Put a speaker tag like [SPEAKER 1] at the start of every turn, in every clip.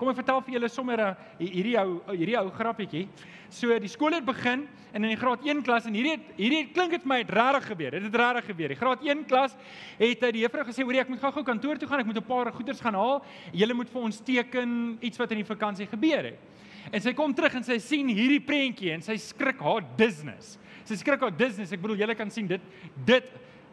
[SPEAKER 1] Kom ek vertel vir julle sommer 'n hierdie ou hierdie ou grappietjie. So die skool het begin en in die graad 1 klas en hierdie hierdie klink dit my het regtig gebeur. Dit het regtig gebeur. Die graad 1 klas het die juffrou gesê, "Hoerie, ek moet gou-gou kantoor toe gaan. Ek moet 'n paar goeders gaan haal. Julle moet vir ons teken iets wat in die vakansie gebeur het." En sy kom terug en sy sien hierdie prentjie en sy skrik haar business. Sy skrik haar business. Ek bedoel, julle kan sien dit dit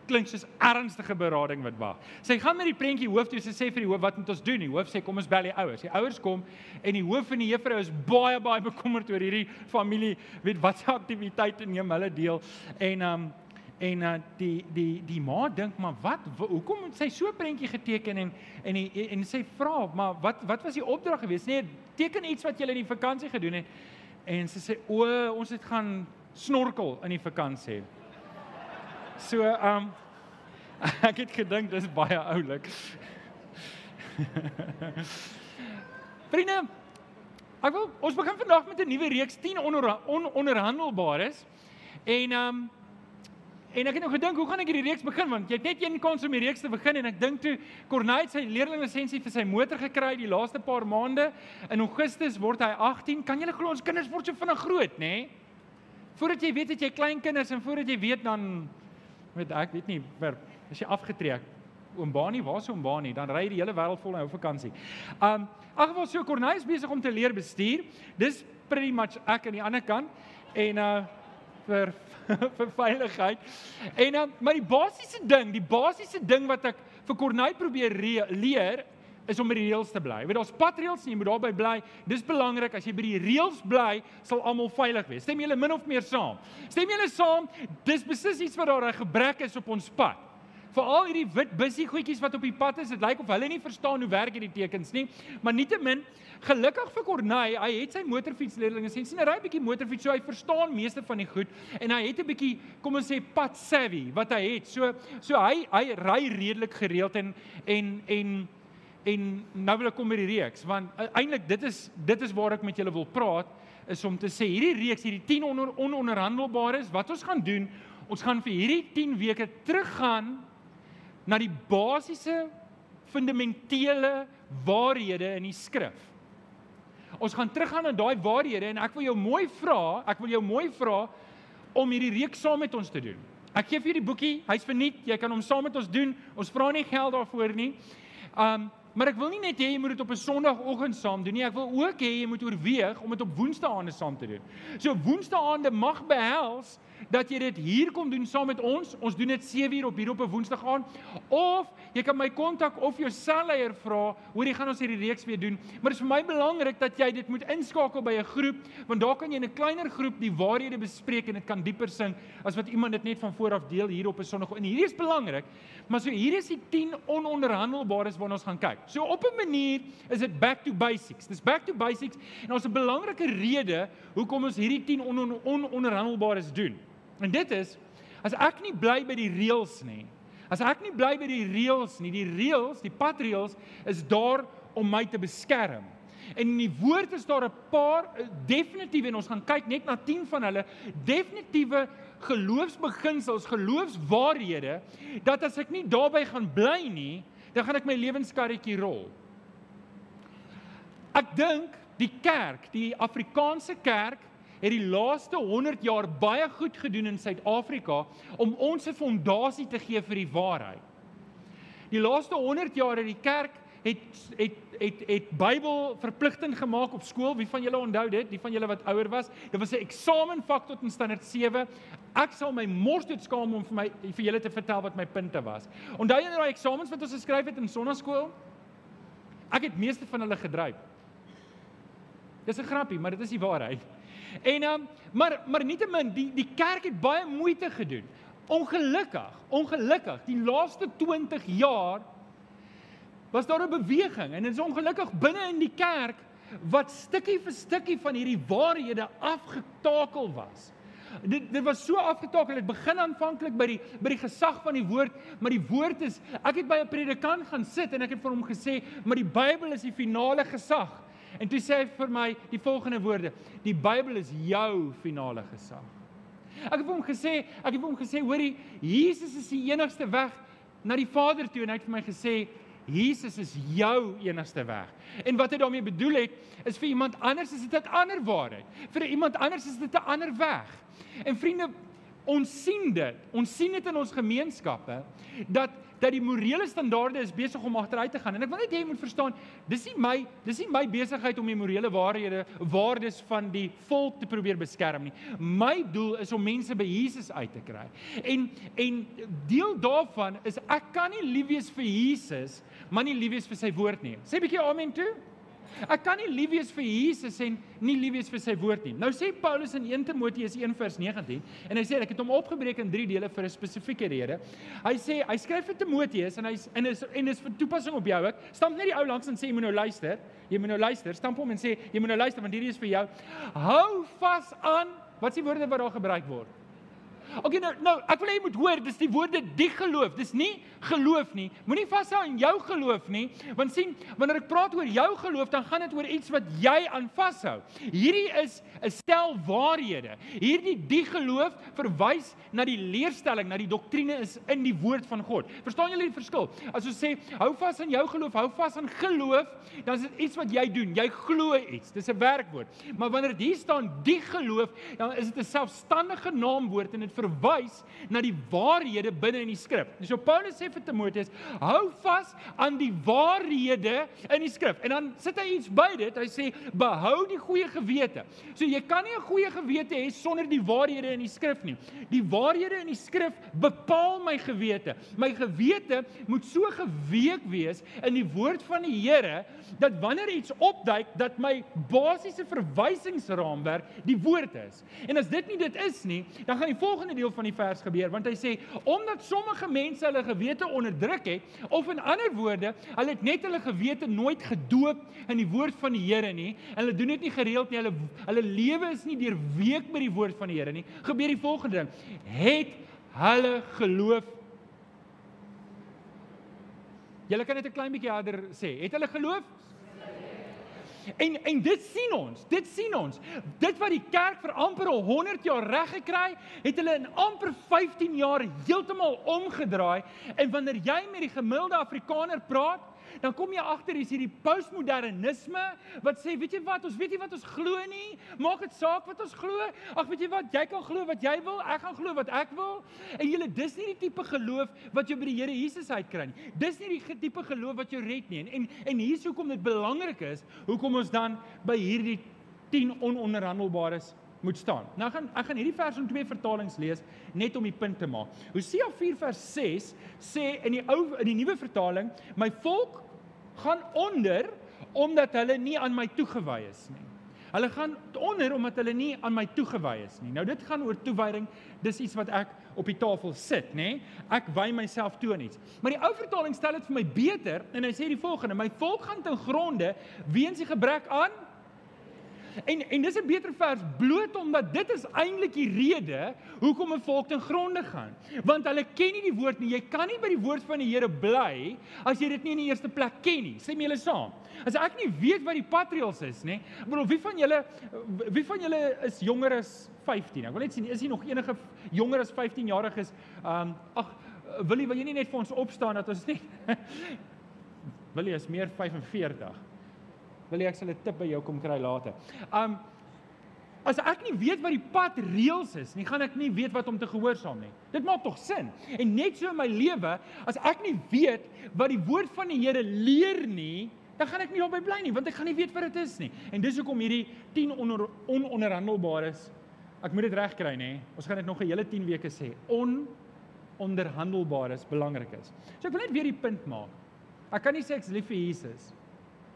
[SPEAKER 1] klink soos ernstige berading wat wag. Sy gaan met die prentjie hoof toe, sy sê vir die hoof, "Wat moet ons doen?" Die hoof sê, "Kom ons bel die ouers." Die ouers kom en die hoof en die juffrou is baie baie bekommerd oor hierdie familie, weet wat se aktiwiteite neem hulle deel. En um en uh, die die die ma dink, "Maar wat hoekom het sy so prentjie geteken en en die, en sy vra, "Maar wat wat was die opdrag geweest?" Nee, teken iets wat jy in die vakansie gedoen het. En sy sê, "O, ons het gaan snorkel in die vakansie." So, ehm um, ek het gedink dis baie oulik. Vriende, ek wil ons begin vandag met 'n nuwe reeks 10 onder, on, onderhandelbares. En ehm um, en ek het nou gedink, hoe gaan ek hierdie reeks begin want jy het net een kans om die reeks te begin en ek dink toe Corneille sy leerlinglisensie vir sy motor gekry die laaste paar maande. In Augustus word hy 18. Kan julle glo ons kinders word so vinnig groot, nê? Nee? Voordat jy weet dat jy klein kinders en voordat jy weet dan weet ek weet nie vir as jy afgetrek oom Bani waar is oom Bani dan ry die hele wêreld vol na ou vakansie. Um ag geval so Cornelis besig om te leer bestuur. Dis pretty much ek aan die ander kant en uh vir vir veiligheid. En uh, maar die basiese ding, die basiese ding wat ek vir Cornelis probeer leer is om by die reëls te bly. Jy weet daar's patreëls en jy moet daarby bly. Dis belangrik as jy by die reëls bly, sal almal veilig wees. Stem julle min of meer saam? Stem julle saam? Dis beslis iets wat daar 'n gebrek is op ons pad. Veral hierdie wit bussie goedjies wat op die pad is, dit lyk of hulle nie verstaan hoe werk hierdie tekens nie. Maar nietemin, gelukkig vir Corneille, hy het sy motorfietsleerlinge sien sien hy ry 'n bietjie motorfiets, so hy verstaan meeste van die goed en hy het 'n bietjie, kom ons sê, pad savvy wat hy het. So so hy hy ry redelik gereeld en en en en nou wil ek kom by die reeks want eintlik dit is dit is waar ek met julle wil praat is om te sê hierdie reeks hierdie 10 onder ononderhandelbares wat ons gaan doen ons gaan vir hierdie 10 weke teruggaan na die basiese fundamentele waarhede in die skrif. Ons gaan teruggaan na daai waarhede en ek wil jou mooi vra ek wil jou mooi vra om hierdie reeks saam met ons te doen. Ek gee vir julle die boekie hy's verniet jy kan hom saam met ons doen. Ons vra nie geld daarvoor nie. Um Maar ek wil nie net hê jy moet dit op 'n Sondagoggend saam doen nie. Ek wil ook hê jy moet oorweeg om dit op Woensdaande saam te doen. So Woensdaande mag behels dat jy dit hier kom doen saam met ons. Ons doen dit 7uur op hier op 'n Woensdag aan of jy kan my kontak of jou selleier vra, hoor jy gaan ons hierdie reeks weer doen. Maar dit is vir my belangrik dat jy dit moet inskakel by 'n groep want daar kan jy in 'n kleiner groep die waarhede bespreek en dit kan dieper sink as wat iemand dit net van voor af deel hier op 'n Sondag. En hierdie is belangrik. Maar so hier is die 10 ononderhandelbares waarna ons gaan kyk. So op 'n manier is dit back to basics. Dis back to basics en ons 'n belangrike rede hoekom ons hierdie 10 ononderhandelbares doen. En dit is as ek nie bly by die reëls nie. As ek nie bly by die reëls nie, die reëls, die padreëls is daar om my te beskerm. En in die woord is daar 'n paar eh, definitiewe en ons gaan kyk net na 10 van hulle definitiewe geloofsbeginsels, geloofswaarhede dat as ek nie daarbey gaan bly nie, dan gaan ek my lewenskarretjie rol. Ek dink die kerk, die Afrikaanse kerk het die laaste 100 jaar baie goed gedoen in Suid-Afrika om ons 'n fondasie te gee vir die waarheid. Die laaste 100 jaar het die kerk het het het het Bybel verpligting gemaak op skool. Wie van julle onthou dit? Die van julle wat ouer was. Dit was 'n eksamenvak tot in standaard 7. Ek sal my mors dit skaam om vir my vir julle te vertel wat my punte was. Onthou julle daai eksamens wat ons geskryf het in sonnaskool? Ek het meeste van hulle gedryf. Dis 'n grappie, maar dit is die waarheid. En um, maar maar nietemin die die kerk het baie moeite gedoen. Ongelukkig, ongelukkig, die laaste 20 jaar was daar 'n beweging en dit is ongelukkig binne in die kerk wat stukkie vir stukkie van hierdie waarhede afgetakel was. Dit dit was so afgetakel. Dit begin aanvanklik by die by die gesag van die woord, maar die woord is ek het by 'n predikant gaan sit en ek het vir hom gesê, maar die Bybel is die finale gesag. En toe sê hy vir my die volgende woorde: Die Bybel is jou finale gesag. Ek het hom gesê, ek het hom gesê, hoorie, Jesus is die enigste weg na die Vader toe en hy het vir my gesê Jesus is jou enigste weg. En wat hy daarmee bedoel het, is vir iemand anders is dit 'n ander waarheid. Vir iemand anders is dit 'n ander weg. En vriende, ons sien dit. Ons sien dit in ons gemeenskappe dat dat die morele standaarde is besig om agteruit te gaan. En ek wil net hê jy moet verstaan, dis nie my dis nie my besigheid om die morele waarhede waardes van die volk te probeer beskerm nie. My doel is om mense by Jesus uit te kry. En en deel daarvan is ek kan nie lief wees vir Jesus, maar nie lief wees vir sy woord nie. Sê 'n bietjie amen toe. Ek kan nie lief wees vir Jesus en nie lief wees vir sy woord nie. Nou sê Paulus in 1 Timoteus 1:19 en hy sê ek het hom opgebreek in 3 dele vir 'n spesifieke rede. Hy sê hy skryf vir Timoteus en hy en is en is vir toepassing op jou ook. Stamp net die ou langs en sê jy moet nou luister. Jy moet nou luister. Stamp hom en sê jy moet nou luister want hierdie is vir jou. Hou vas aan wat is die woorde wat daar gebruik word? Okay nou nou ek wil hê jy moet hoor dis die woorde die geloof dis nie geloof nie. Moenie vashou aan jou geloof nie want sien wanneer ek praat oor jou geloof dan gaan dit oor iets wat jy aan vashou. Hierdie is 'n stel waarhede. Hierdie die geloof verwys na die leerstelling na die doktrine is in die woord van God. Verstaan julle die verskil? As ons sê hou vas aan jou geloof hou vas aan geloof dan is dit iets wat jy doen. Jy glo iets. Dis 'n werkwoord. Maar wanneer dit hier staan die geloof dan is dit 'n selfstandige naamwoord en dit verwys na die waarhede binne in die skrif. So Paulus sê vir Timoteus, hou vas aan die waarhede in die skrif. En dan sit hy iets by dit. Hy sê behou die goeie gewete. So jy kan nie 'n goeie gewete hê sonder die waarhede in die skrif nie. Die waarhede in die skrif bepaal my gewete. My gewete moet so geweek wees in die woord van die Here dat wanneer iets opduik dat my basiese verwysingsraamwerk die woord is. En as dit nie dit is nie, dan gaan die volgende deel van die vers gebeur want hy sê omdat sommige mense hulle gewete onderdruk het of in ander woorde, hulle het net hulle gewete nooit gedoop in die woord van die Here nie. Hulle doen dit nie gereeld nie. Hulle hulle lewe is nie deurweek met die woord van die Here nie. Gebeur die volgende ding. Het hulle geloof Julle kan dit 'n klein bietjie harder sê. Het hulle geloof? En en dit sien ons, dit sien ons. Dit wat die kerk vir amper 100 jaar reg gekry, het hulle in amper 15 jaar heeltemal omgedraai. En wanneer jy met die gemiddelde Afrikaner praat, dan kom jy agter is hierdie postmodernisme wat sê, weet jy wat, ons weet nie wat ons glo nie. Maak dit saak wat ons glo. Ag, weet jy wat, jy kan glo wat jy wil, ek gaan glo wat ek wil. En julle dis nie die tipe geloof wat jou by die Here Jesus uitkry nie. Dis nie die tipe geloof wat jou red nie. En en, en hier's hoekom dit belangrik is, hoekom ons dan by hierdie 10 ononderhandelbares moet staan. Nou gaan ek gaan hierdie vers in twee vertalings lees net om die punt te maak. Hosea 4 vers 6 sê in die ou in die nuwe vertaling, my volk gaan onder omdat hulle nie aan my toegewy is nie. Hulle gaan onder omdat hulle nie aan my toegewy is nie. Nou dit gaan oor toewyding. Dis iets wat ek op die tafel sit, nê? Ek wy myself toe aan iets. Maar die ou vertaling stel dit vir my beter en hy sê die volgende: My volk gaan ten gronde weens die gebrek aan En en dis 'n beter vers bloot omdat dit is eintlik die rede hoekom 'n volk ten gronde gaan. Want hulle ken nie die woord nie. Jy kan nie by die woord van die Here bly as jy dit nie in die eerste plek ken nie. Sê my julle saam. As ek nie weet wat die patriels is nie, bedoel wie van julle wie van julle is jonger as 15? Ek wil net sien is hier nog enige jonger as 15 jariges? Um ag wil jy wil jy nie net vir ons opstaan dat ons net Wil jy is meer 45? Wil ek sal 'n tip by jou kom kry later. Um as ek nie weet wat die pad reëls is nie, gaan ek nie weet wat om te gehoorsaam nie. Dit maak tog sin. En net so in my lewe, as ek nie weet wat die woord van die Here leer nie, dan gaan ek nie daarby bly nie, want ek gaan nie weet wat dit is nie. En dis hoekom hierdie 10 onder, ononderhandelbares ek moet dit regkry nê. Ons gaan dit nog 'n hele 10 weke sê. On onderhandelbares belangrik is. So ek wil net weer die punt maak. Ek kan nie sê ek's lief vir Jesus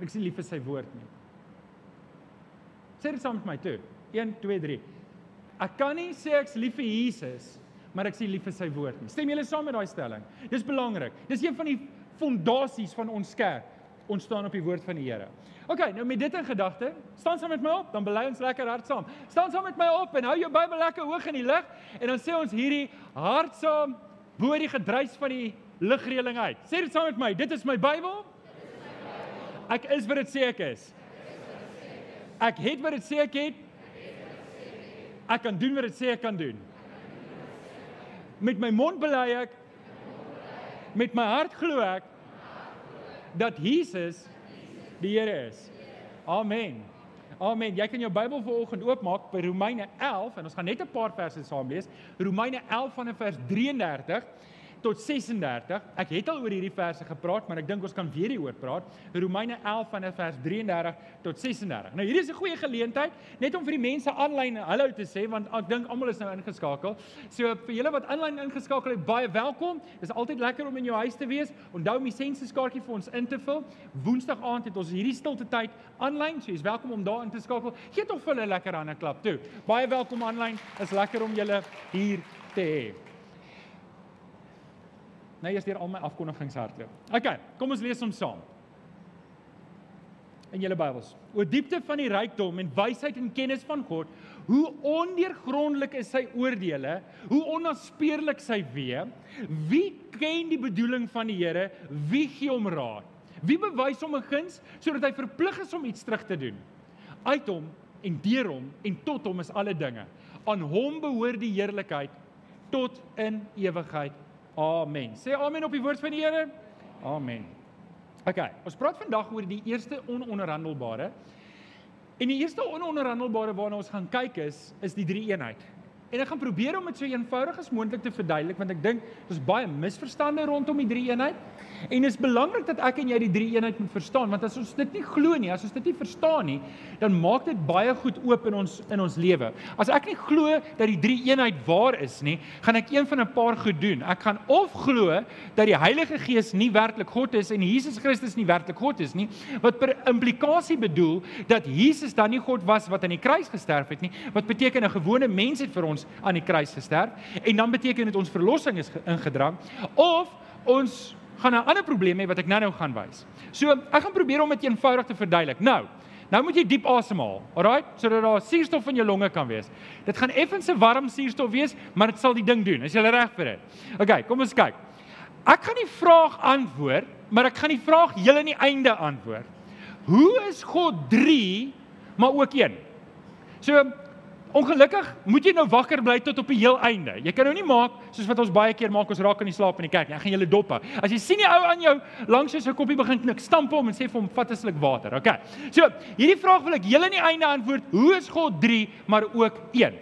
[SPEAKER 1] Ek is nie lief vir sy woord nie. Sê dit saam met my toe. 1 2 3. Ek kan nie sê ek's lief vir Jesus, maar ek is lief vir sy woord nie. Stem julle saam met daai stelling? Dis belangrik. Dis een van die fondasies van ons kerk. Ons staan op die woord van die Here. OK, nou met dit in gedagte, staan saam met my op, dan bely ons lekker hard saam. Staan saam met my op en hou jou Bybel lekker hoog in die lig en dan sê ons hierdie hardsaam bo die gedruis van die ligreëling uit. Sê dit saam met my. Dit is my Bybel. Ek is wat dit sê ek is. Ek het wat dit sê ek het. Ek kan doen wat dit sê ek kan doen. Met my mond bely ek. Met my hart glo ek. dat Jesus die Here is. Amen. Amen. Jy kan jou Bybel vanoggend oopmaak by Romeine 11 en ons gaan net 'n paar verse saam lees. Romeine 11 vanaf vers 33 tot 36. Ek het al oor hierdie verse gepraat, maar ek dink ons kan weer hieroor praat. Romeine 11 vanaf vers 33 tot 36. Nou hierdie is 'n goeie geleentheid net om vir die mense aanlyn hallo te sê want ek dink almal is nou ingeskakel. So vir julle wat aanlyn ingeskakel het, baie welkom. Dis altyd lekker om in jou huis te wees. Onthou om die sensuskaartjie vir ons in te vul. Woensdag aand het ons hierdie stilte tyd aanlyn, so jy's welkom om daar in te skakel. Gee tog vir hulle lekker aan 'n klap toe. Baie welkom aanlyn. Is lekker om julle hier te hê. Nou eers deur al my afkondigings hardloop. OK, kom ons lees hom saam. In julle Bybels. O diepte van die rykdom en wysheid en kennis van God, hoe ondeurgrondelik is sy oordeele, hoe onnaspeurlik sy weë. Wie ken die bedoeling van die Here? Wie gee hom raad? Wie bewys hom 'n guns sodat hy verplig is om iets terug te doen? Uit hom en deur hom en tot hom is alle dinge. Aan hom behoort die heerlikheid tot in ewigheid. Amen. Sê amen op die woord van die Here. Amen. OK, ons praat vandag oor die eerste ononderhandelbare. En die eerste ononderhandelbare waarna ons gaan kyk is is die drie eenheid. En ek gaan probeer om dit so eenvoudig as moontlik te verduidelik want ek dink daar's baie misverstande rondom die drie eenheid. En dit is belangrik dat ek en jy die drie eenheid moet verstaan want as ons dit nie glo nie, as ons dit nie verstaan nie, dan maak dit baie goed oop in ons in ons lewe. As ek nie glo dat die drie eenheid waar is nie, gaan ek een van 'n paar goed doen. Ek gaan of glo dat die Heilige Gees nie werklik God is en Jesus Christus nie werklik God is nie, wat per implikasie bedoel dat Jesus dan nie God was wat aan die kruis gesterf het nie, wat beteken 'n gewone mens het vir ons ons aan die kruis gesterf en dan beteken dit ons verlossing is ingedrang of ons gaan 'n ander probleem hê wat ek nou-nou gaan wys. So, ek gaan probeer om dit eenvoudig te verduidelik. Nou, nou moet jy diep asemhaal. Alraai, sodat daar suurstof in jou longe kan wees. Dit gaan effens 'n warm suurstof wees, maar dit sal die ding doen. Is jy reg vir dit? OK, kom ons kyk. Ek gaan die vraag antwoord, maar ek gaan die vraag heel aan die einde antwoord. Hoe is God 3 maar ook 1? So Ongelukkig moet jy nou wakker bly tot op die heel einde. Jy kan nou nie maak soos wat ons baie keer maak ons raak in die slaap in die kerk. Jy gaan julle dop. As jy sien die ou aan jou langs jou koppie begin knik, stamp hom en sê vir hom vat 'n sluk water. Okay. So, hierdie vraag wil ek heel aan die einde antwoord. Hoe is God 3 maar ook 1?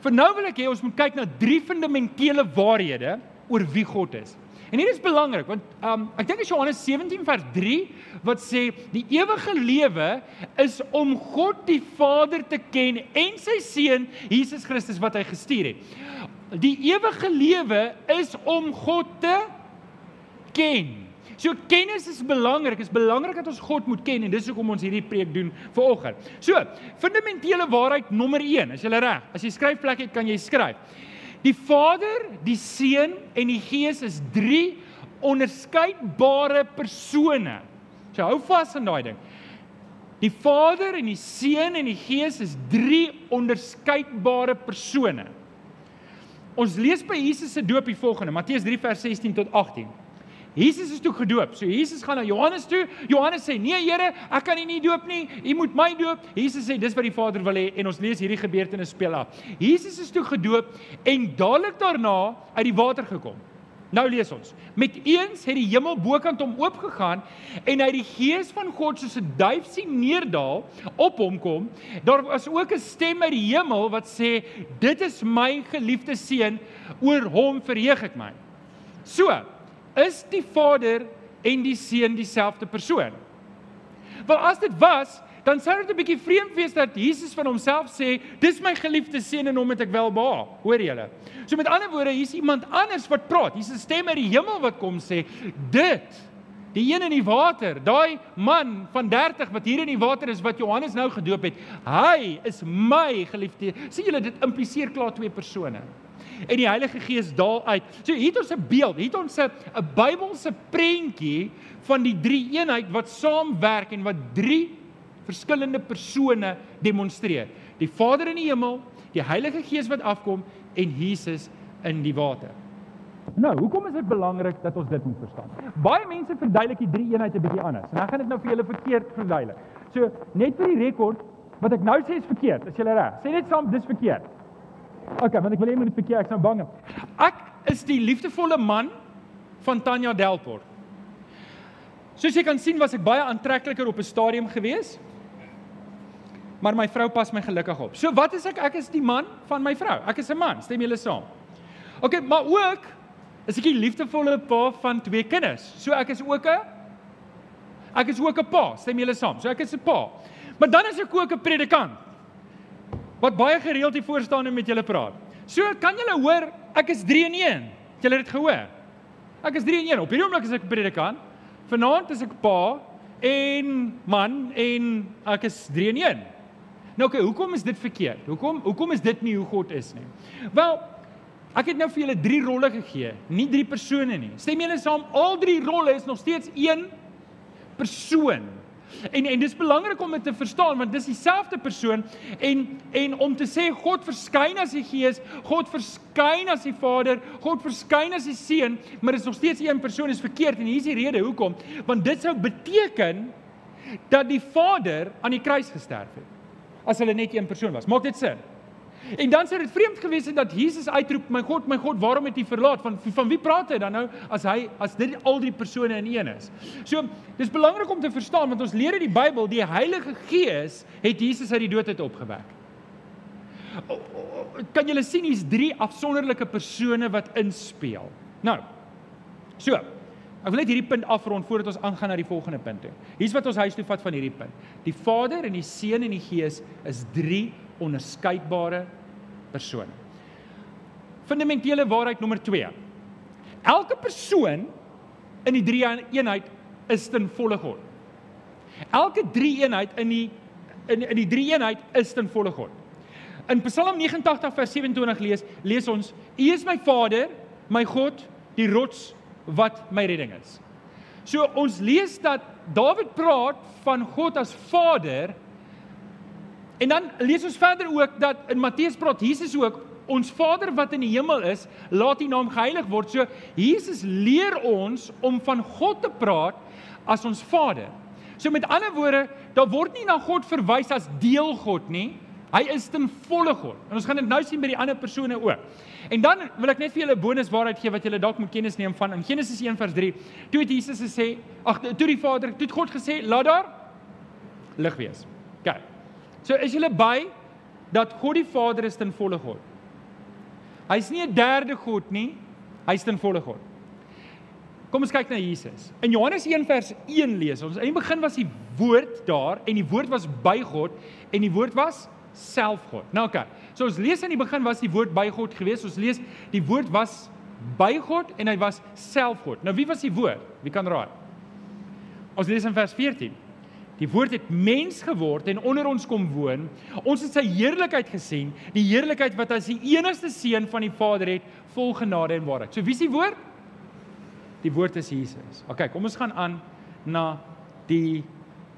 [SPEAKER 1] Vir nou wil ek hê ons moet kyk na drie fundamentele waarhede oor wie God is. En hier is belangrik want um ek dink is Johannes 17 vers 3 wat sê die ewige lewe is om God die Vader te ken en sy seun Jesus Christus wat hy gestuur het. Die ewige lewe is om God te ken. So kennis is belangrik. Dit is belangrik dat ons God moet ken en dis hoekom ons hierdie preek doen vanoggend. So, fundamentele waarheid nommer 1. As jy reg, as jy skryfplek het, kan jy skryf. Die Vader, die Seun en die Gees is drie onderskeidbare persone. So hou vas aan daai ding. Die Vader en die Seun en die Gees is drie onderskeidbare persone. Ons lees by Jesus se doop die volgende, Matteus 3 vers 16 tot 18. Jesus is toe gedoop. So Jesus gaan na Johannes toe. Johannes sê: "Nee Here, ek kan U nie doop nie. U moet my doop." Jesus sê: "Dis wat die Vader wil hê." En ons lees hierdie gebeurtenis speel af. Jesus is toe gedoop en dadelik daarna uit die water gekom. Nou lees ons. Met eens het die hemel bokant hom oopgegaan en hy die gees van God soos 'n duif sien neerdal op hom kom. Daar was ook 'n stem uit die hemel wat sê: "Dit is my geliefde seun, oor hom verheug ek my." So, is die Vader en die Seun dieselfde persoon? Wel as dit was, dan sou dit 'n bietjie vreemd wees dat Jesus van homself sê, "Dis my geliefde seun en hom het ek welbehaag." Hoor julle? So met ander woorde, hier's iemand anders wat praat. Hier's 'n stem uit die hemel wat kom sê, "Dit Die een in die water, daai man van 30 wat hier in die water is wat Johannes nou gedoop het, hy is my geliefde. Sien julle dit impliseer klaar twee persone en die Heilige Gees daal uit. So hier het ons 'n beeld, hier het ons 'n 'n Bybelse prentjie van die drie eenheid wat saamwerk en wat drie verskillende persone demonstreer. Die Vader in die hemel, die Heilige Gees wat afkom en Jesus in die water. Nou, hoekom is dit belangrik dat ons dit moet verstaan? Baie mense verduidelik die drie eenheid 'n bietjie anders. En ek gaan dit nou vir julle verkeerd verduidelik. So, net vir die rekord, wat ek nou sê is verkeerd. Is jy reg? Sê net saam dis verkeerd. OK, want ek wil hê moet dit verkeer, ek's nou bang. Ek is die liefdevolle man van Tanya Delport. soos jy kan sien was ek baie aantrekliker op 'n stadium gewees. Maar my vrou pas my gelukkig op. So wat is ek? Ek is die man van my vrou. Ek is 'n man, stem julle saam? OK, maar ook is ek die liefdevolle pa van twee kinders. So ek is ook 'n ek is ook 'n pa, stem julle saam? So ek is 'n pa. Maar dan is ek ook 'n predikant. Wat baie gereeld hier voor staan en met julle praat. So kan julle hoor, ek is 3 in 1. Het julle dit gehoor? Ek is 3 in 1. Op hierdie oomblik is ek predikant. Vanaand is ek pa en man en ek is 3 in 1. Nou okay, hoekom is dit verkeerd? Hoekom hoekom is dit nie hoe God is nie? Wel, ek het nou vir julle 3 rolle gegee, nie 3 persone nie. Stem julle saam, al 3 rolle is nog steeds een persoon. En en dis belangrik om dit te verstaan want dis dieselfde persoon en en om te sê God verskyn as die Gees, God verskyn as die Vader, God verskyn as die Seun, maar dit is nog steeds een persoon is verkeerd en hier is die rede hoekom. Want dit sou beteken dat die Vader aan die kruis gesterf het as hulle net een persoon was. Maak dit sin? En dan sou dit vreemd gewees het dat Jesus uitroep, "My God, my God, waarom het U verlaat?" Van van wie praat hy dan nou as hy as dit al die persone in een is? So, dis belangrik om te verstaan want ons leer in die Bybel die Heilige Gees het Jesus uit die dood uit opgewek. Kan julle sien hier's drie afsonderlike persone wat inspel. Nou. So, ek wil net hierdie punt afrond voordat ons aangaan na die volgende punt toe. Hier's wat ons huis toe vat van hierdie punt. Die Vader en die Seun en die Gees is drie onderskeidbare persone. Fundamentele waarheid nommer 2. Elke persoon in die drie eenheid is ten volle God. Elke drie eenheid in die in in die drie eenheid is ten volle God. In Psalm 89 vers 27 lees lees ons: U is my Vader, my God, die rots wat my redding is. So ons lees dat Dawid praat van God as Vader En dan lees ons verder ook dat in Matteus praat Jesus ook ons Vader wat in die hemel is, laat U naam geheilig word. So Jesus leer ons om van God te praat as ons Vader. So met ander woorde, daar word nie na God verwys as deel God nie. Hy is ten volle God. En ons gaan dit nou sien by die ander persone ook. En dan wil ek net vir julle 'n bonus waarheid gee wat julle dalk moet kennis neem van in Genesis 1 vers 3. Toe het Jesus gesê, ag toe die Vader, toe het God gesê, laat daar lig wees. Kyk. So is julle by dat God die Vader is ten volle God. Hy's nie 'n derde God nie, hy's ten volle God. Kom ons kyk na Jesus. In Johannes 1 vers 1 lees ons: "In die begin was die woord daar en die woord was by God en die woord was self God." Nou. Okay. So ons lees in die begin was die woord by God gewees. Ons lees die woord was by God en hy was self God. Nou wie was die woord? Wie kan raai? Ons lees in vers 14. Die woord het mens geword en onder ons kom woon. Ons het sy heerlikheid gesien, die heerlikheid wat as die enigste seun van die Vader het, vol genade en waarheid. So wie is die woord? Die woord is Jesus. OK, kom ons gaan aan na die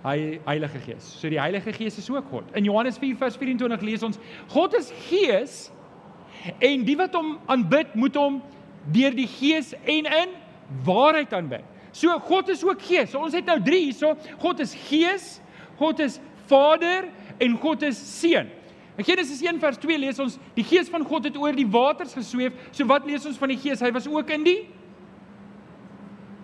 [SPEAKER 1] Heilige Gees. So die Heilige Gees is ook God. In Johannes 4:24 lees ons: God is Gees en die wat hom aanbid, moet hom deur die Gees en in waarheid aanbid. So God is ook Gees. So ons het nou 3 hierso. God is Gees, God is Vader en God is Seun. In Genesis 1 vers 2 lees ons die Gees van God het oor die waters gesweef. So wat lees ons van die Gees? Hy was ook in die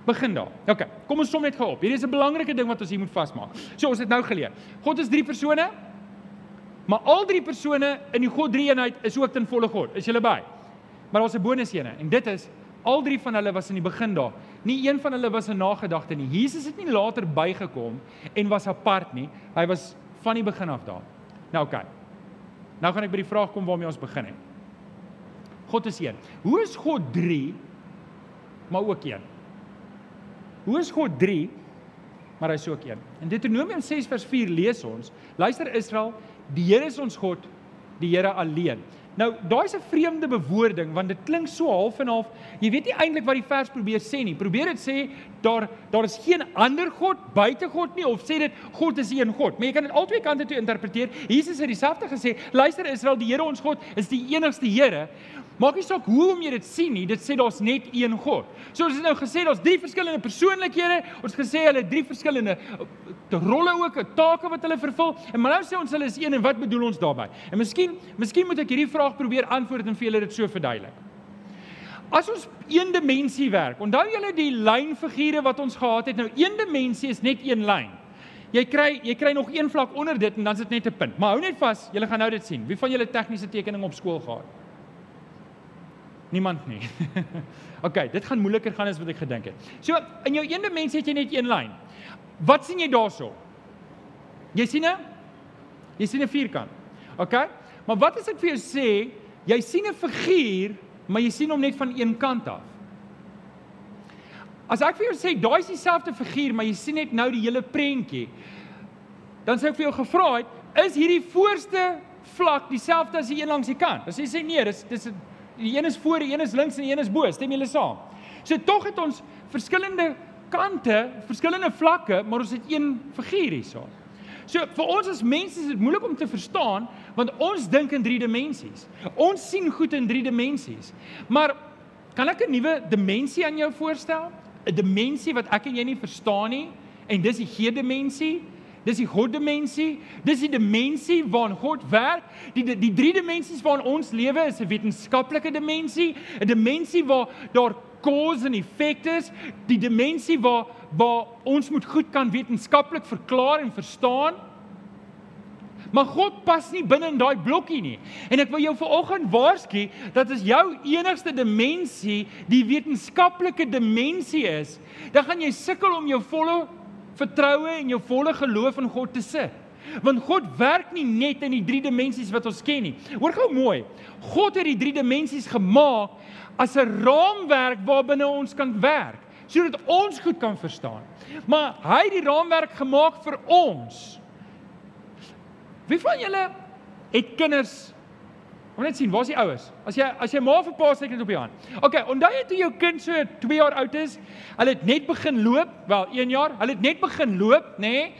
[SPEAKER 1] begin daar. OK, kom ons som net gou op. Hierdie is 'n belangrike ding wat ons hier moet vasmaak. So ons het nou geleer. God is 3 persone. Maar al drie persone in die God drie eenheid is ook ten volle God. Is julle by? Maar daar's 'n bonus ene en dit is Al drie van hulle was in die begin daar. Nie een van hulle was 'n nagedagte nie. Jesus het nie later bygekom en was apart nie. Hy was van die begin af daar. Nou oké. Okay. Nou gaan ek by die vraag kom waarmee ons begin het. God is een. Hoe is God 3 maar ook een? Hoe is God 3 maar hy's ook een? In Deuteronomium 6 vers 4 lees ons: Luister Israel, die Here is ons God, die Here alleen. Nou, daai's 'n vreemde bewoording want dit klink so half en half. Jy weet nie eintlik wat die vers probeer sê nie. Probeer dit sê daar daar is geen ander god buite God nie of sê dit God is een God. Maar jy kan dit albei kante toe interpreteer. Jesus het dieselfde gesê: "Luister Israel, die Here ons God is die enigste Here." Maak nie saak hoe om jy dit sien nie, dit sê daar's net een God. So ons het nou gesê daar's drie verskillende persoonlikhede. Ons gesê hulle het drie verskillende te rolle ook, take wat hulle vervul. En maar nou sê ons hulle is een en wat bedoel ons daarmee? En miskien, miskien moet ek hierdie vraag probeer antwoord en vir julle dit so verduidelik. As ons een dimensie werk, onthou julle die lynfigure wat ons gehad het. Nou een dimensie is net een lyn. Jy kry jy kry nog een vlak onder dit en dan is dit net 'n punt. Maar hou net vas, julle gaan nou dit sien. Wie van julle tegniese tekening op skool gehad? Niemand nie. OK, dit gaan moeiliker gaan as wat ek gedink het. So, in jou een dimensie het jy net een lyn. Wat sien jy daarso? Jy sien 'n Jy sien 'n vierkant. OK? Maar wat as ek vir jou sê, jy sien 'n figuur, maar jy sien hom net van een kant af? As ek vir jou sê daai is dieselfde figuur, maar jy sien net nou die hele prentjie, dan sê ek vir jou gevra het, is hierdie voorste vlak dieselfde as die een langs die kant? As jy sê nee, dis dis die een is voor, die een is links en die een is bo, stem julle saam? So tog het ons verskillende kante, verskillende vlakke, maar ons het een figuur hierso. So vir ons as mense is dit moeilik om te verstaan want ons dink in 3 dimensies. Ons sien goed in 3 dimensies. Maar kan ek 'n nuwe dimensie aan jou voorstel? 'n Dimensie wat ek en jy nie verstaan nie en dis die G-dimensie. Dis die God-dimensie. Dis die dimensie waarin God werk. Die die, die drie dimensies waarin ons lewe is 'n wetenskaplike dimensie, 'n dimensie waar daar cause en effek is, die dimensie waar waar ons moet goed kan wetenskaplik verklaar en verstaan. Maar God pas nie binne in daai blokkie nie. En ek wil jou vanoggend waarsku dat as jou enigste dimensie die wetenskaplike dimensie is, dan gaan jy sukkel om jou volle vertroue en jou volle geloof in God te sit. Want God werk nie net in die drie dimensies wat ons ken nie. Hoor gou mooi. God het die drie dimensies gemaak as 'n raamwerk waarbinne ons kan werk sodat ons goed kan verstaan. Maar hy het die raamwerk gemaak vir ons. Wie van julle het kinders? Ons net sien, waar is die ouers? As jy as jy maar vir pa sê het op die hand. OK, onthou jy toe jou kind so 2 jaar oud is, hulle het net begin loop, wel 1 jaar, hulle het net begin loop, nê? Nee?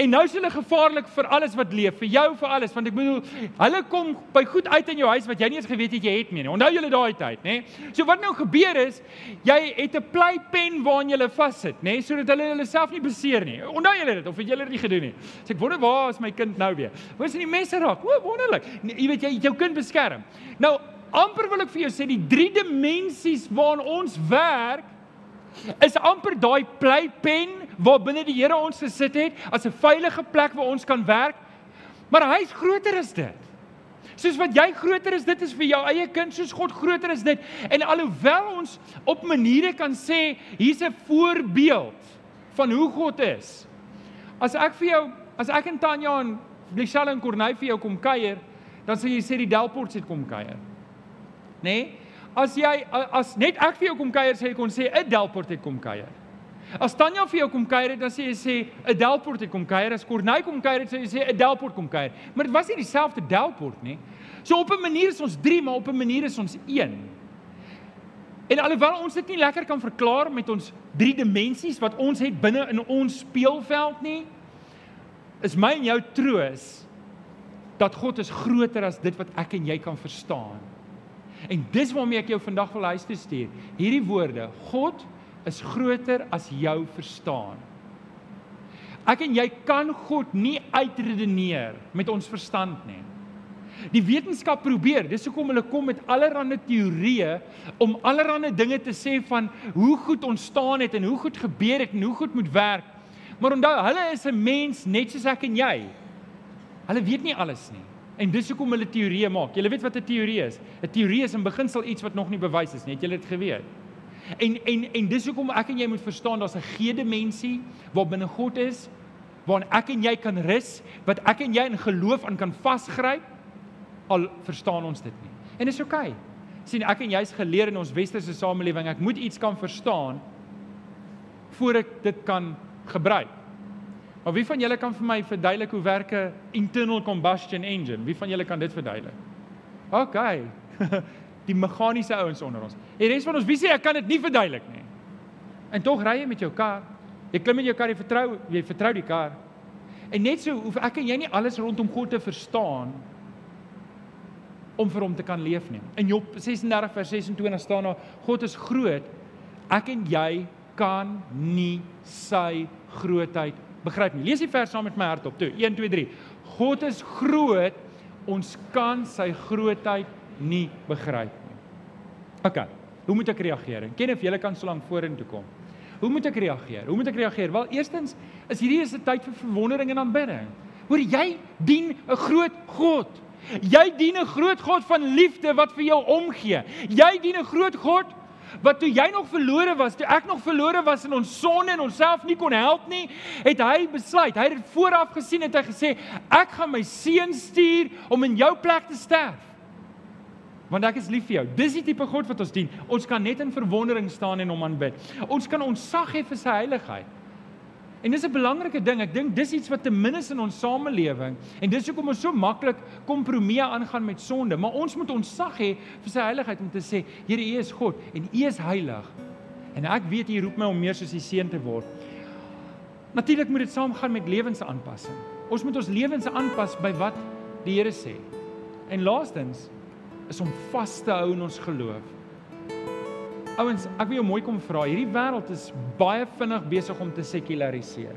[SPEAKER 1] En nou is hulle gevaarlik vir alles wat leef, vir jou vir alles, want ek bedoel, hulle kom by goed uit in jou huis wat jy nie eens geweet het jy het nie. Onthou julle daai tyd, nê? So wat nou gebeur is, jy het 'n pleipen waarin jy vassit, nê, sodat hulle hulle self nie beseer nie. Onthou julle dit of het julle dit nie gedoen nie? So ek wonder waar is my kind nou weer? Waar is die messe raak? O, wonderlik. Nee, jy weet jy jou kind beskerm. Nou, amper wil ek vir jou sê die drie dimensies waarin ons werk is amper daai pleipen waar binne die Here ons gesit het as 'n veilige plek waar ons kan werk. Maar hy's groter as dit. Soos wat jy groter is, dit is vir jou eie kind, soos God groter is dit. En alhoewel ons op maniere kan sê hier's 'n voorbeeld van hoe God is. As ek vir jou, as ek en Tanya en Michelle en Corneille vir jou kom kuier, dan sê jy sê die Delport het kom kuier. Nê? Nee? As jy as net ek vir jou kom kuier sê jy kon sê 'n Delport het kom kuier. As Tanya vir jou kom kuier het, dan sê jy sê 'n Delport het kom kuier. As Corneille kom kuier het, sê jy sê 'n Delport kom kuier. Maar dit was nie dieselfde Delport nie. So op 'n manier is ons 3, maar op 'n manier is ons 1. En alhoewel ons dit nie lekker kan verklaar met ons drie dimensies wat ons het binne in ons speelveld nie, is my en jou troos dat God is groter as dit wat ek en jy kan verstaan. En dis waarmee ek jou vandag wil huis toe stuur. Hierdie woorde, God is groter as jou verstaan. Ek en jy kan God nie uitredeneer met ons verstand nie. Die wetenskap probeer, dis hoekom hulle kom met allerlei teorieë om allerlei dinge te sê van hoe goed ontstaan het en hoe goed gebeur het en hoe goed moet werk. Maar onthou, hulle is 'n mens net soos ek en jy. Hulle weet nie alles nie. En dis hoekom hulle teorieë maak. Jy weet wat 'n teorie is? 'n Teorie is in beginsel iets wat nog nie bewys is nie. Het julle dit geweet? En en en dis hoekom ek en jy moet verstaan daar's 'n gee-dimensie waar binne God is waarin ek en jy kan rus, wat ek en jy in geloof aan kan vasgryp al verstaan ons dit nie. En dis oukei. Okay. sien ek en jy's geleer in ons westerse samelewing ek moet iets kan verstaan voor ek dit kan gebruik. Maar wie van julle kan vir my verduidelik hoe werk 'n internal combustion engine? Wie van julle kan dit verduidelik? OK. die meganiese ouens onder ons. En res van ons wie sê ek kan dit nie verduidelik nie. En tog ry jy met jou kar. Jy klim in jou kar, jy vertrou, jy vertrou die kar. En net so hoef ek en jy nie alles rondom God te verstaan om vir hom te kan leef nie. In Job 36 vers 26 staan daar God is groot. Ek en jy kan nie sy grootheid begryp nie. Lees die vers saam met my hart op. Toe 1 2 3. God is groot. Ons kan sy grootheid nie begryp nie. OK. hoe moet ek reageer? En ken of julle kan so lank vorentoe kom. Hoe moet ek reageer? Hoe moet ek reageer? Wel, eerstens is hierdie is 'n tyd vir verwondering en aanbidding. Hoor jy dien 'n groot God. Jy dien 'n groot God van liefde wat vir jou omgee. Jy dien 'n groot God wat toe jy nog verlore was, toe ek nog verlore was in ons sonde en onsself nie kon help nie, het hy besluit. Hy het dit vooraf gesien en hy gesê, ek gaan my seun stuur om in jou plek te sterf. Want ek is lief vir jou. Dis die tipe God wat ons dien. Ons kan net in verwondering staan en hom aanbid. Ons kan ontsag hê vir sy heiligheid. En dis 'n belangrike ding. Ek dink dis iets wat ten minste in ons samelewing en dis hoekom ons so maklik kompromieë aangaan met sonde, maar ons moet ons sag hê vir sy heiligheid om te sê, Here, U is God en U is heilig. En ek weet U roep my om meer soos U seun te word. Natuurlik moet dit saamgaan met lewensaanpassing. Ons moet ons lewens aanpas by wat die Here sê. En laastens is om vas te hou in ons geloof. Ouens, ek wil jou mooi kom vra. Hierdie wêreld is baie vinnig besig om te sekulariseer.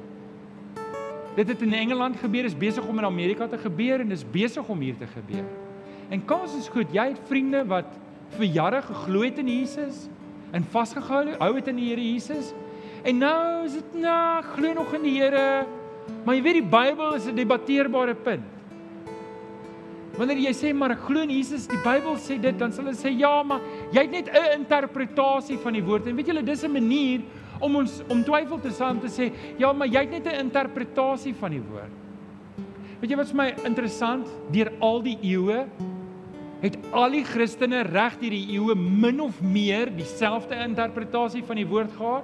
[SPEAKER 1] Dit het in Engeland gebeur, is besig om in Amerika te gebeur en is besig om hier te gebeur. En kans is goed, jy het vriende wat vir jare geglo het in Jesus en vasgehou hou het in die Here Jesus. En nou is dit nou glo nog in die Here. Maar jy weet die Bybel is 'n debatteerbare punt. Wanneer jy sê maar ek glo in Jesus, die Bybel sê dit, dan sal hulle sê ja, maar jy het net 'n interpretasie van die woord. En weet julle, dis 'n manier om ons om twyfel te saam te sê, ja, maar jy het net 'n interpretasie van die woord. Weet jy wat vir my interessant, deur al die eeue het al die Christene reg deur die eeue min of meer dieselfde interpretasie van die woord gehad?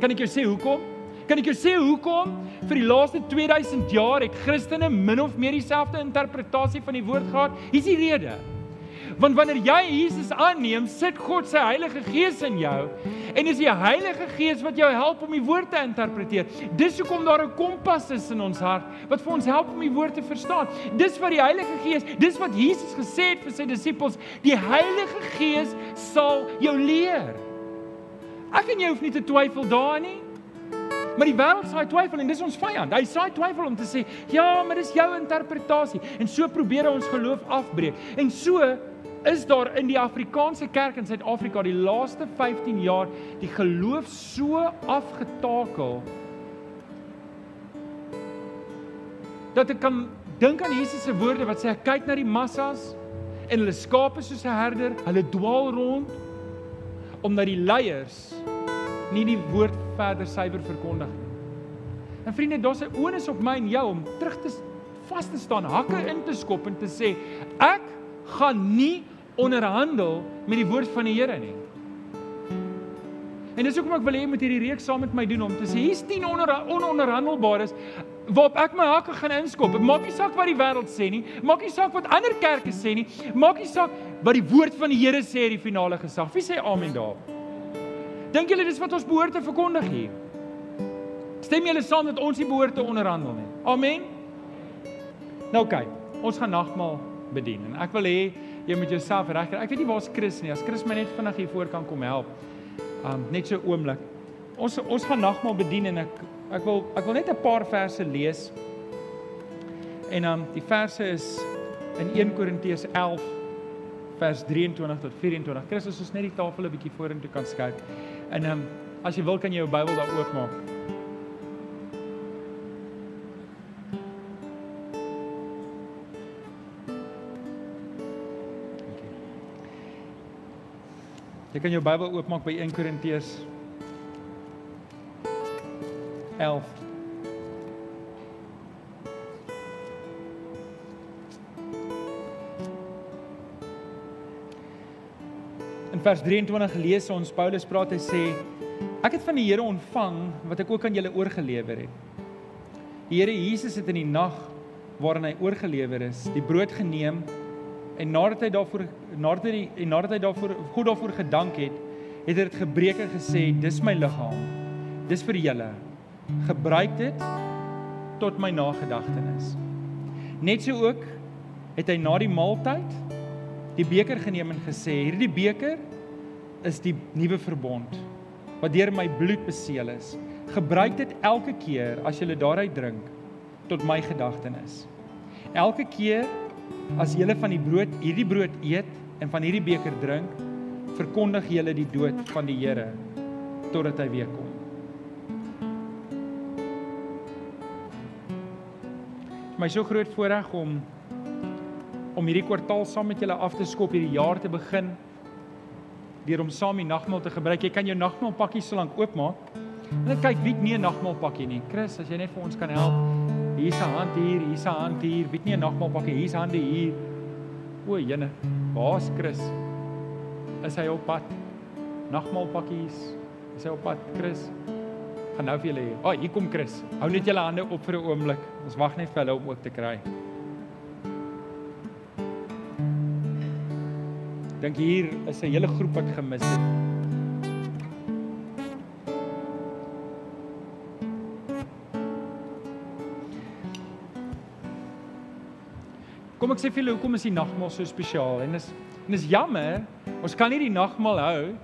[SPEAKER 1] Kan ek jou sê hoekom? Kan ek jou sê hoekom vir die laaste 2000 jaar het Christene min of meer dieselfde interpretasie van die woord gehad? Hier's die rede. Want wanneer jy Jesus aanneem, sit God se Heilige Gees in jou en is die Heilige Gees wat jou help om die woord te interpreteer. Dis hoekom daar 'n kompas is in ons hart wat vir ons help om die woord te verstaan. Dis wat die Heilige Gees, dis wat Jesus gesê het vir sy disippels, die Heilige Gees sal jou leer. Ek en jy hoef nie te twyfel daarin nie. Maar die wêreld saai twyfel en dis ons vyand. Hy saai twyfel om te sê, "Ja, maar dis jou interpretasie." En so probeer hy ons geloof afbreek. En so is daar in die Afrikaanse kerk in Suid-Afrika die laaste 15 jaar die geloof so afgetakel dat ek kan dink aan Jesus se woorde wat sê hy kyk na die massas en hulle skape soos 'n herder, hulle dwaal rond omdat die leiers nie die woord verder suiwer verkondig nie. En vriende, daar's 'n onus op my en jou om terug te vas te staan, hakke in te skop en te sê ek gaan nie onderhandel met die woord van die Here nie. En dis hoekom ek wil hê jy moet hierdie reeks saam met my doen om te sê hier's 10 onder ononderhandelbares waarop ek my hakke gaan inskop. Maak nie saak wat die wêreld sê nie, maak nie saak wat ander kerke sê nie, maak nie saak wat die woord van die Here sê in die finale gesag. Wie sê amen daarop? Dink julle dis wat ons behoort te verkondig hier? Stem julle saam dat ons nie behoort te onderhandel nie? Amen. Nou okay, ons gaan nagmaal bedien en ek wil hê jy moet jouself regkry. Ek weet nie waar's Chris nie. As Chris my net vinnig hier voor kan kom help. Um net so oomblik. Ons ons gaan nagmaal bedien en ek ek wil ek wil net 'n paar verse lees. En um die verse is in 1 Korintiërs 11 vers 23 tot 24. Christus ons net die tafel 'n bietjie vorentoe kan skuif. En ehm um, as jy wil kan jy jou Bybel daar oopmaak. Jy kan jou Bybel oopmaak by 1 Korintiërs 11 In vers 23 lees ons Paulus praat hy sê ek het van die Here ontvang wat ek ook aan julle oorgelewer het. Die Here Jesus het in die nag waarin hy oorgelewer is, die brood geneem en nadat hy daarvoor nadat hy en nadat hy daarvoor God daarvoor gedank het, het hy dit gebreek en gesê dis my liggaam. Dis vir julle. Gebruik dit tot my nagedagtenis. Net so ook het hy na die maaltyd die beker geneem en gesê: "Hierdie beker is die nuwe verbond wat deur my bloed beseël is. Gebruik dit elke keer as jy daaruit drink tot my gedagtenis. Elke keer as jy van die brood, hierdie brood eet en van hierdie beker drink, verkondig julle die dood van die Here totdat hy weer kom. my so groot voorreg om om hierdie kwartaal saam met julle af te skop, hierdie jaar te begin deur om saam die nagmaal te gebruik. Jy kan jou nagmaalpakkie so lank oopmaak. Net kyk wie het nie 'n nagmaalpakkie nie. Chris, as jy net vir ons kan help. Hier's 'n hand hier, hier's 'n hand hier. Wie het nie 'n nagmaalpakkie? Hier's hande hier. O, jene. Waar's Chris? Is hy op pad? Nagmaalpakkies. Is hy op pad, Chris? Gaan nou vir julle hê. O, oh, hier kom Chris. Hou net julle hande op vir 'n oomblik. Ons wag net vir hulle om ook te kry. Dink hier is 'n hele groep wat gemis het. Kom ek sê vir julle hoekom is die nagmaal so spesiaal en is en is jammer ons kan nie die nagmaal hou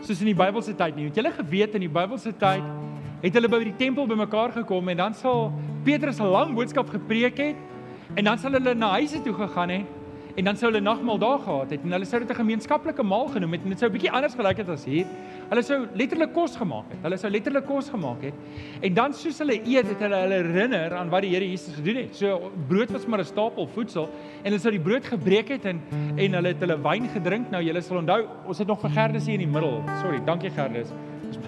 [SPEAKER 1] soos in die Bybelse tyd nie. Het julle geweet in die Bybelse tyd het hulle by die tempel bymekaar gekom en dan sal Petrus 'n lang boodskap gepreek het en dan sal hulle na huise toe gegaan het en dan sou hulle nagmaal daar gehad het en hulle sou dit 'n gemeenskaplike maal genoem het en dit sou 'n bietjie anders gelyk het as hier. Hulle sou letterlik kos gemaak het. Hulle sou letterlik kos gemaak het. En dan soos hulle eet, het hulle hulle herinner aan wat die Here Jesus gedoen het. So brood was maar 'n stapel voedsel en hulle sou die brood gebreek het en en hulle het hulle wyn gedrink. Nou julle sal onthou, ons het nog vir Gerdus hier in die middel. Sorry, dankie Gerdus.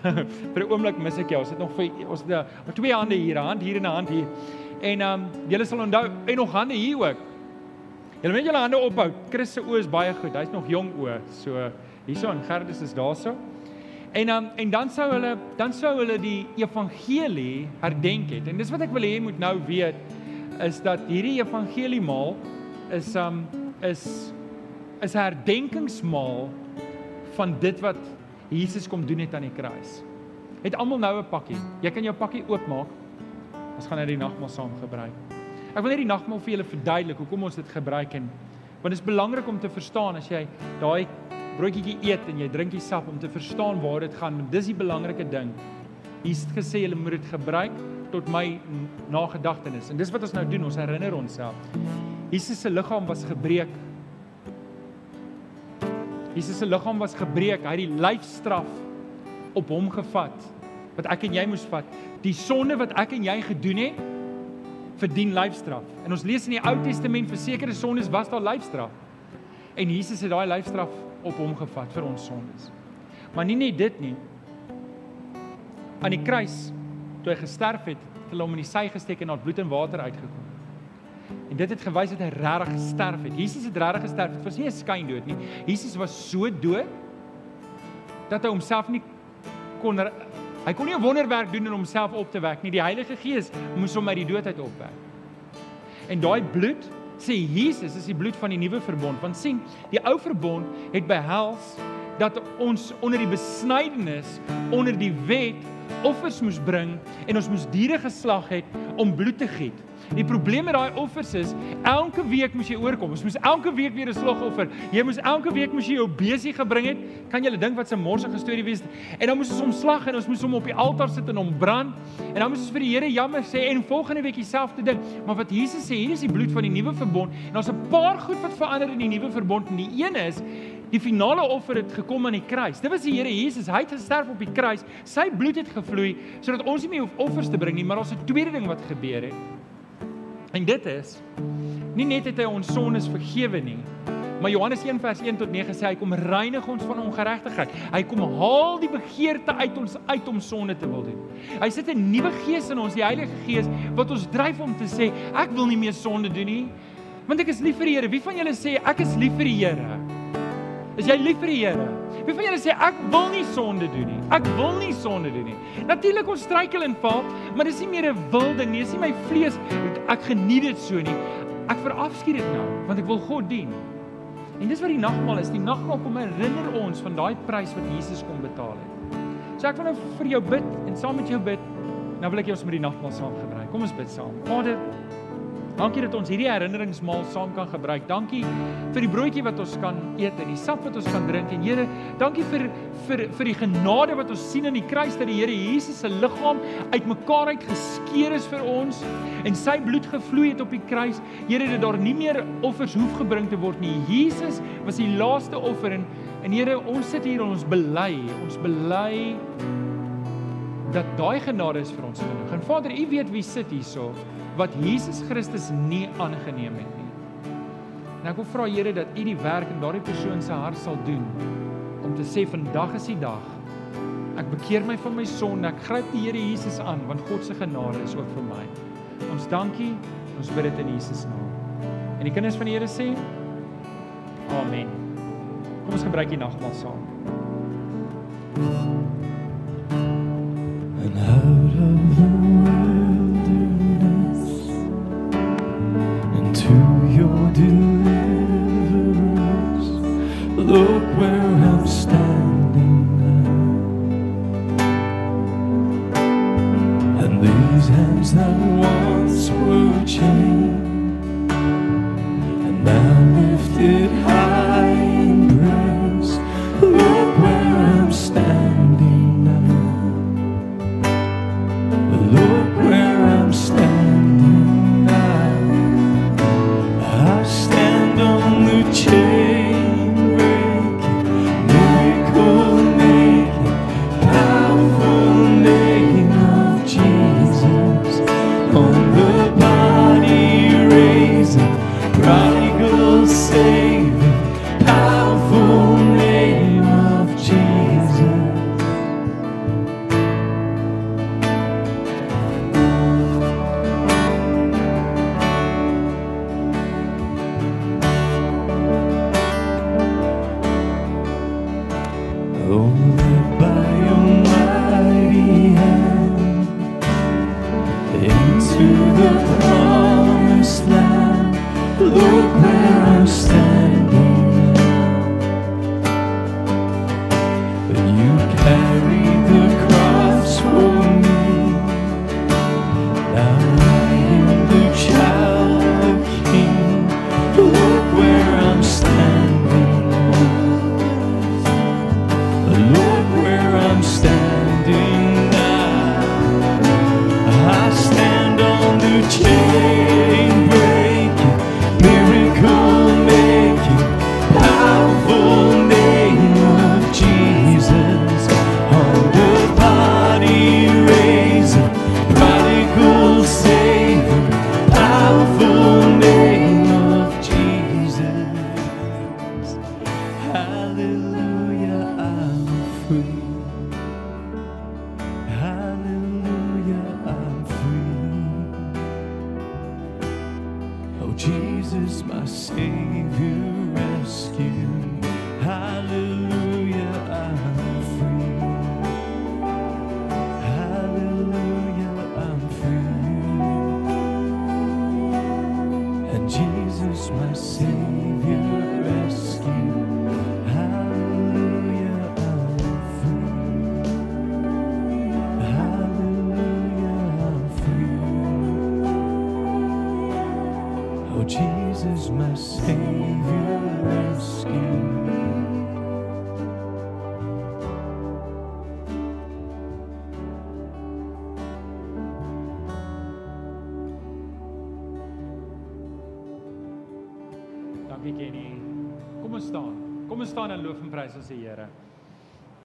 [SPEAKER 1] vir 'n oomblik mis ek jou. Ons het nog vir ons het 'n twee hande hier, 'n hand hier en 'n hand hier. En ehm um, julle sal onthou en nog hande hier ook. Julle moet julle hande ophou. Chris se oë is baie goed. Hy's nog jong oë. So hierso en Gerdus is daarso. En um, en dan sou hulle dan sou hulle die evangelie herdenk het. En dis wat ek wil hê jy moet nou weet is dat hierdie evangeliemaal is um is is 'n herdenkingsmaal van dit wat Jesus kom doen het aan die kruis. Het almal nou 'n pakkie. Jy kan jou pakkie oopmaak. Ons gaan nou die nagmaal saam gebruik. Ek wil net die nagmaal vir julle verduidelik hoekom ons dit gebruik en want dit is belangrik om te verstaan as jy daai broodjie eet en jy drink die sap om te verstaan waar dit gaan. Dis die belangrike ding. Jesus het gesê julle moet dit gebruik tot my nagedagtenis. En dis wat ons nou doen, ons herinner onsself. Jesus se liggaam was gebreek. Jesus se liggaam was gebreek. Hy het die lyfstraf op hom gevat wat ek en jy moes vat. Die sonde wat ek en jy gedoen het, verdien lyfstraf. En ons lees in die Ou Testament vir sekere sondes was daar lyfstraf. En Jesus het daai lyfstraf op hom gevat vir ons sondes. Maar nie net dit nie. Aan die kruis toe hy gesterf het, het hulle hom in die sy gesteek en daar bloed en water uitgekom. En dit het gewys dat hy regtig gesterf het. Jesus het regtig gesterf. Dit was nie 'n skyndood nie. Jesus was so dood dat hy homself nie kon Hy kon nie 'n wonderwerk doen om homself op te wek nie. Die Heilige Gees moes hom uit die dood uit opwek. En daai bloed sê Jesus is die bloed van die nuwe verbond. Want sien, die ou verbond het behels dat ons onder die besnydenis, onder die wet offers moes bring en ons moes diere geslag het om bloed te giet. Die probleem met daai offers is elke week moes jy oorkom. Ons moes elke week weer 'n slagoffer. Jy moes elke week moes jy jou besie gebring het. Kan jy dink wat 'n morsige storie wees? En dan moes ons hom slag en ons moes hom op die altaar sit en hom brand. En dan moes ons vir die Here jammer sê en volgende week dieselfde ding. Maar wat Jesus sê, hier is die bloed van die nuwe verbond. En ons 'n paar goed wat verander in die nuwe verbond. En die een is Die finale offer het gekom aan die kruis. Dit was die Here Jesus. Hy het gesterf op die kruis. Sy bloed het gevloei sodat ons nie meer hoef offers te bring nie, maar ons 'n tweede ding wat gebeur het. En dit is nie net het hy ons sondes vergewe nie, maar Johannes 1 vers 1 tot 9 sê hy kom reinig ons van ongeregtigheid. Hy kom haal die begeerte uit ons uit om sonde te wil doen. Hy sit 'n nuwe gees in ons, die Heilige Gees wat ons dryf om te sê ek wil nie meer sonde doen nie, want ek is lief vir die Here. Wie van julle sê ek is lief vir die Here? Is jy lief vir die Here? Wie van julle sê ek wil nie sonde doen nie. Ek wil nie sonde doen nie. Natuurlik ons struikel en val, maar dis nie meer 'n wil ding nie. Dis nie my vlees. Ek geniet dit so nie. Ek verafskiet dit nou want ek wil God dien. En dis wat die nagmaal is. Die nagmaal kom herinner ons van daai prys wat Jesus kom betaal het. So ek wil nou vir jou bid en saam met jou bid. Nou wil ek jy ons met die nagmaal saam gebruik. Kom ons bid saam. Vader, Dankie dat ons hierdie herinneringsmaal saam kan gebruik. Dankie vir die broodjie wat ons kan eet en die sap wat ons kan drink en Here, dankie vir vir vir die genade wat ons sien in die kruis dat die Here Jesus se liggaam uitmekaar uit geskeur is vir ons en sy bloed gevloei het op die kruis. Here, dat daar nie meer offers hoef gebring te word nie. Jesus was die laaste offer en en Here, ons sit hier en ons bely, ons bely dat daai genade is vir ons genoeg. En Vader, U weet wie sit hierso wat Jesus Christus nie aangeneem het nie. En ek wil vra Here dat U die werk in daardie persoon se hart sal doen om te sê vandag is die dag. Ek bekeer my van my sonde. Ek gryp die Here Jesus aan want God se genade is ook vir my. Ons dankie. Ons bid dit in Jesus naam. En die kinders van die Here sê Amen. Kom ons gebruik die nagmaal saam.
[SPEAKER 2] And out of the wilderness On the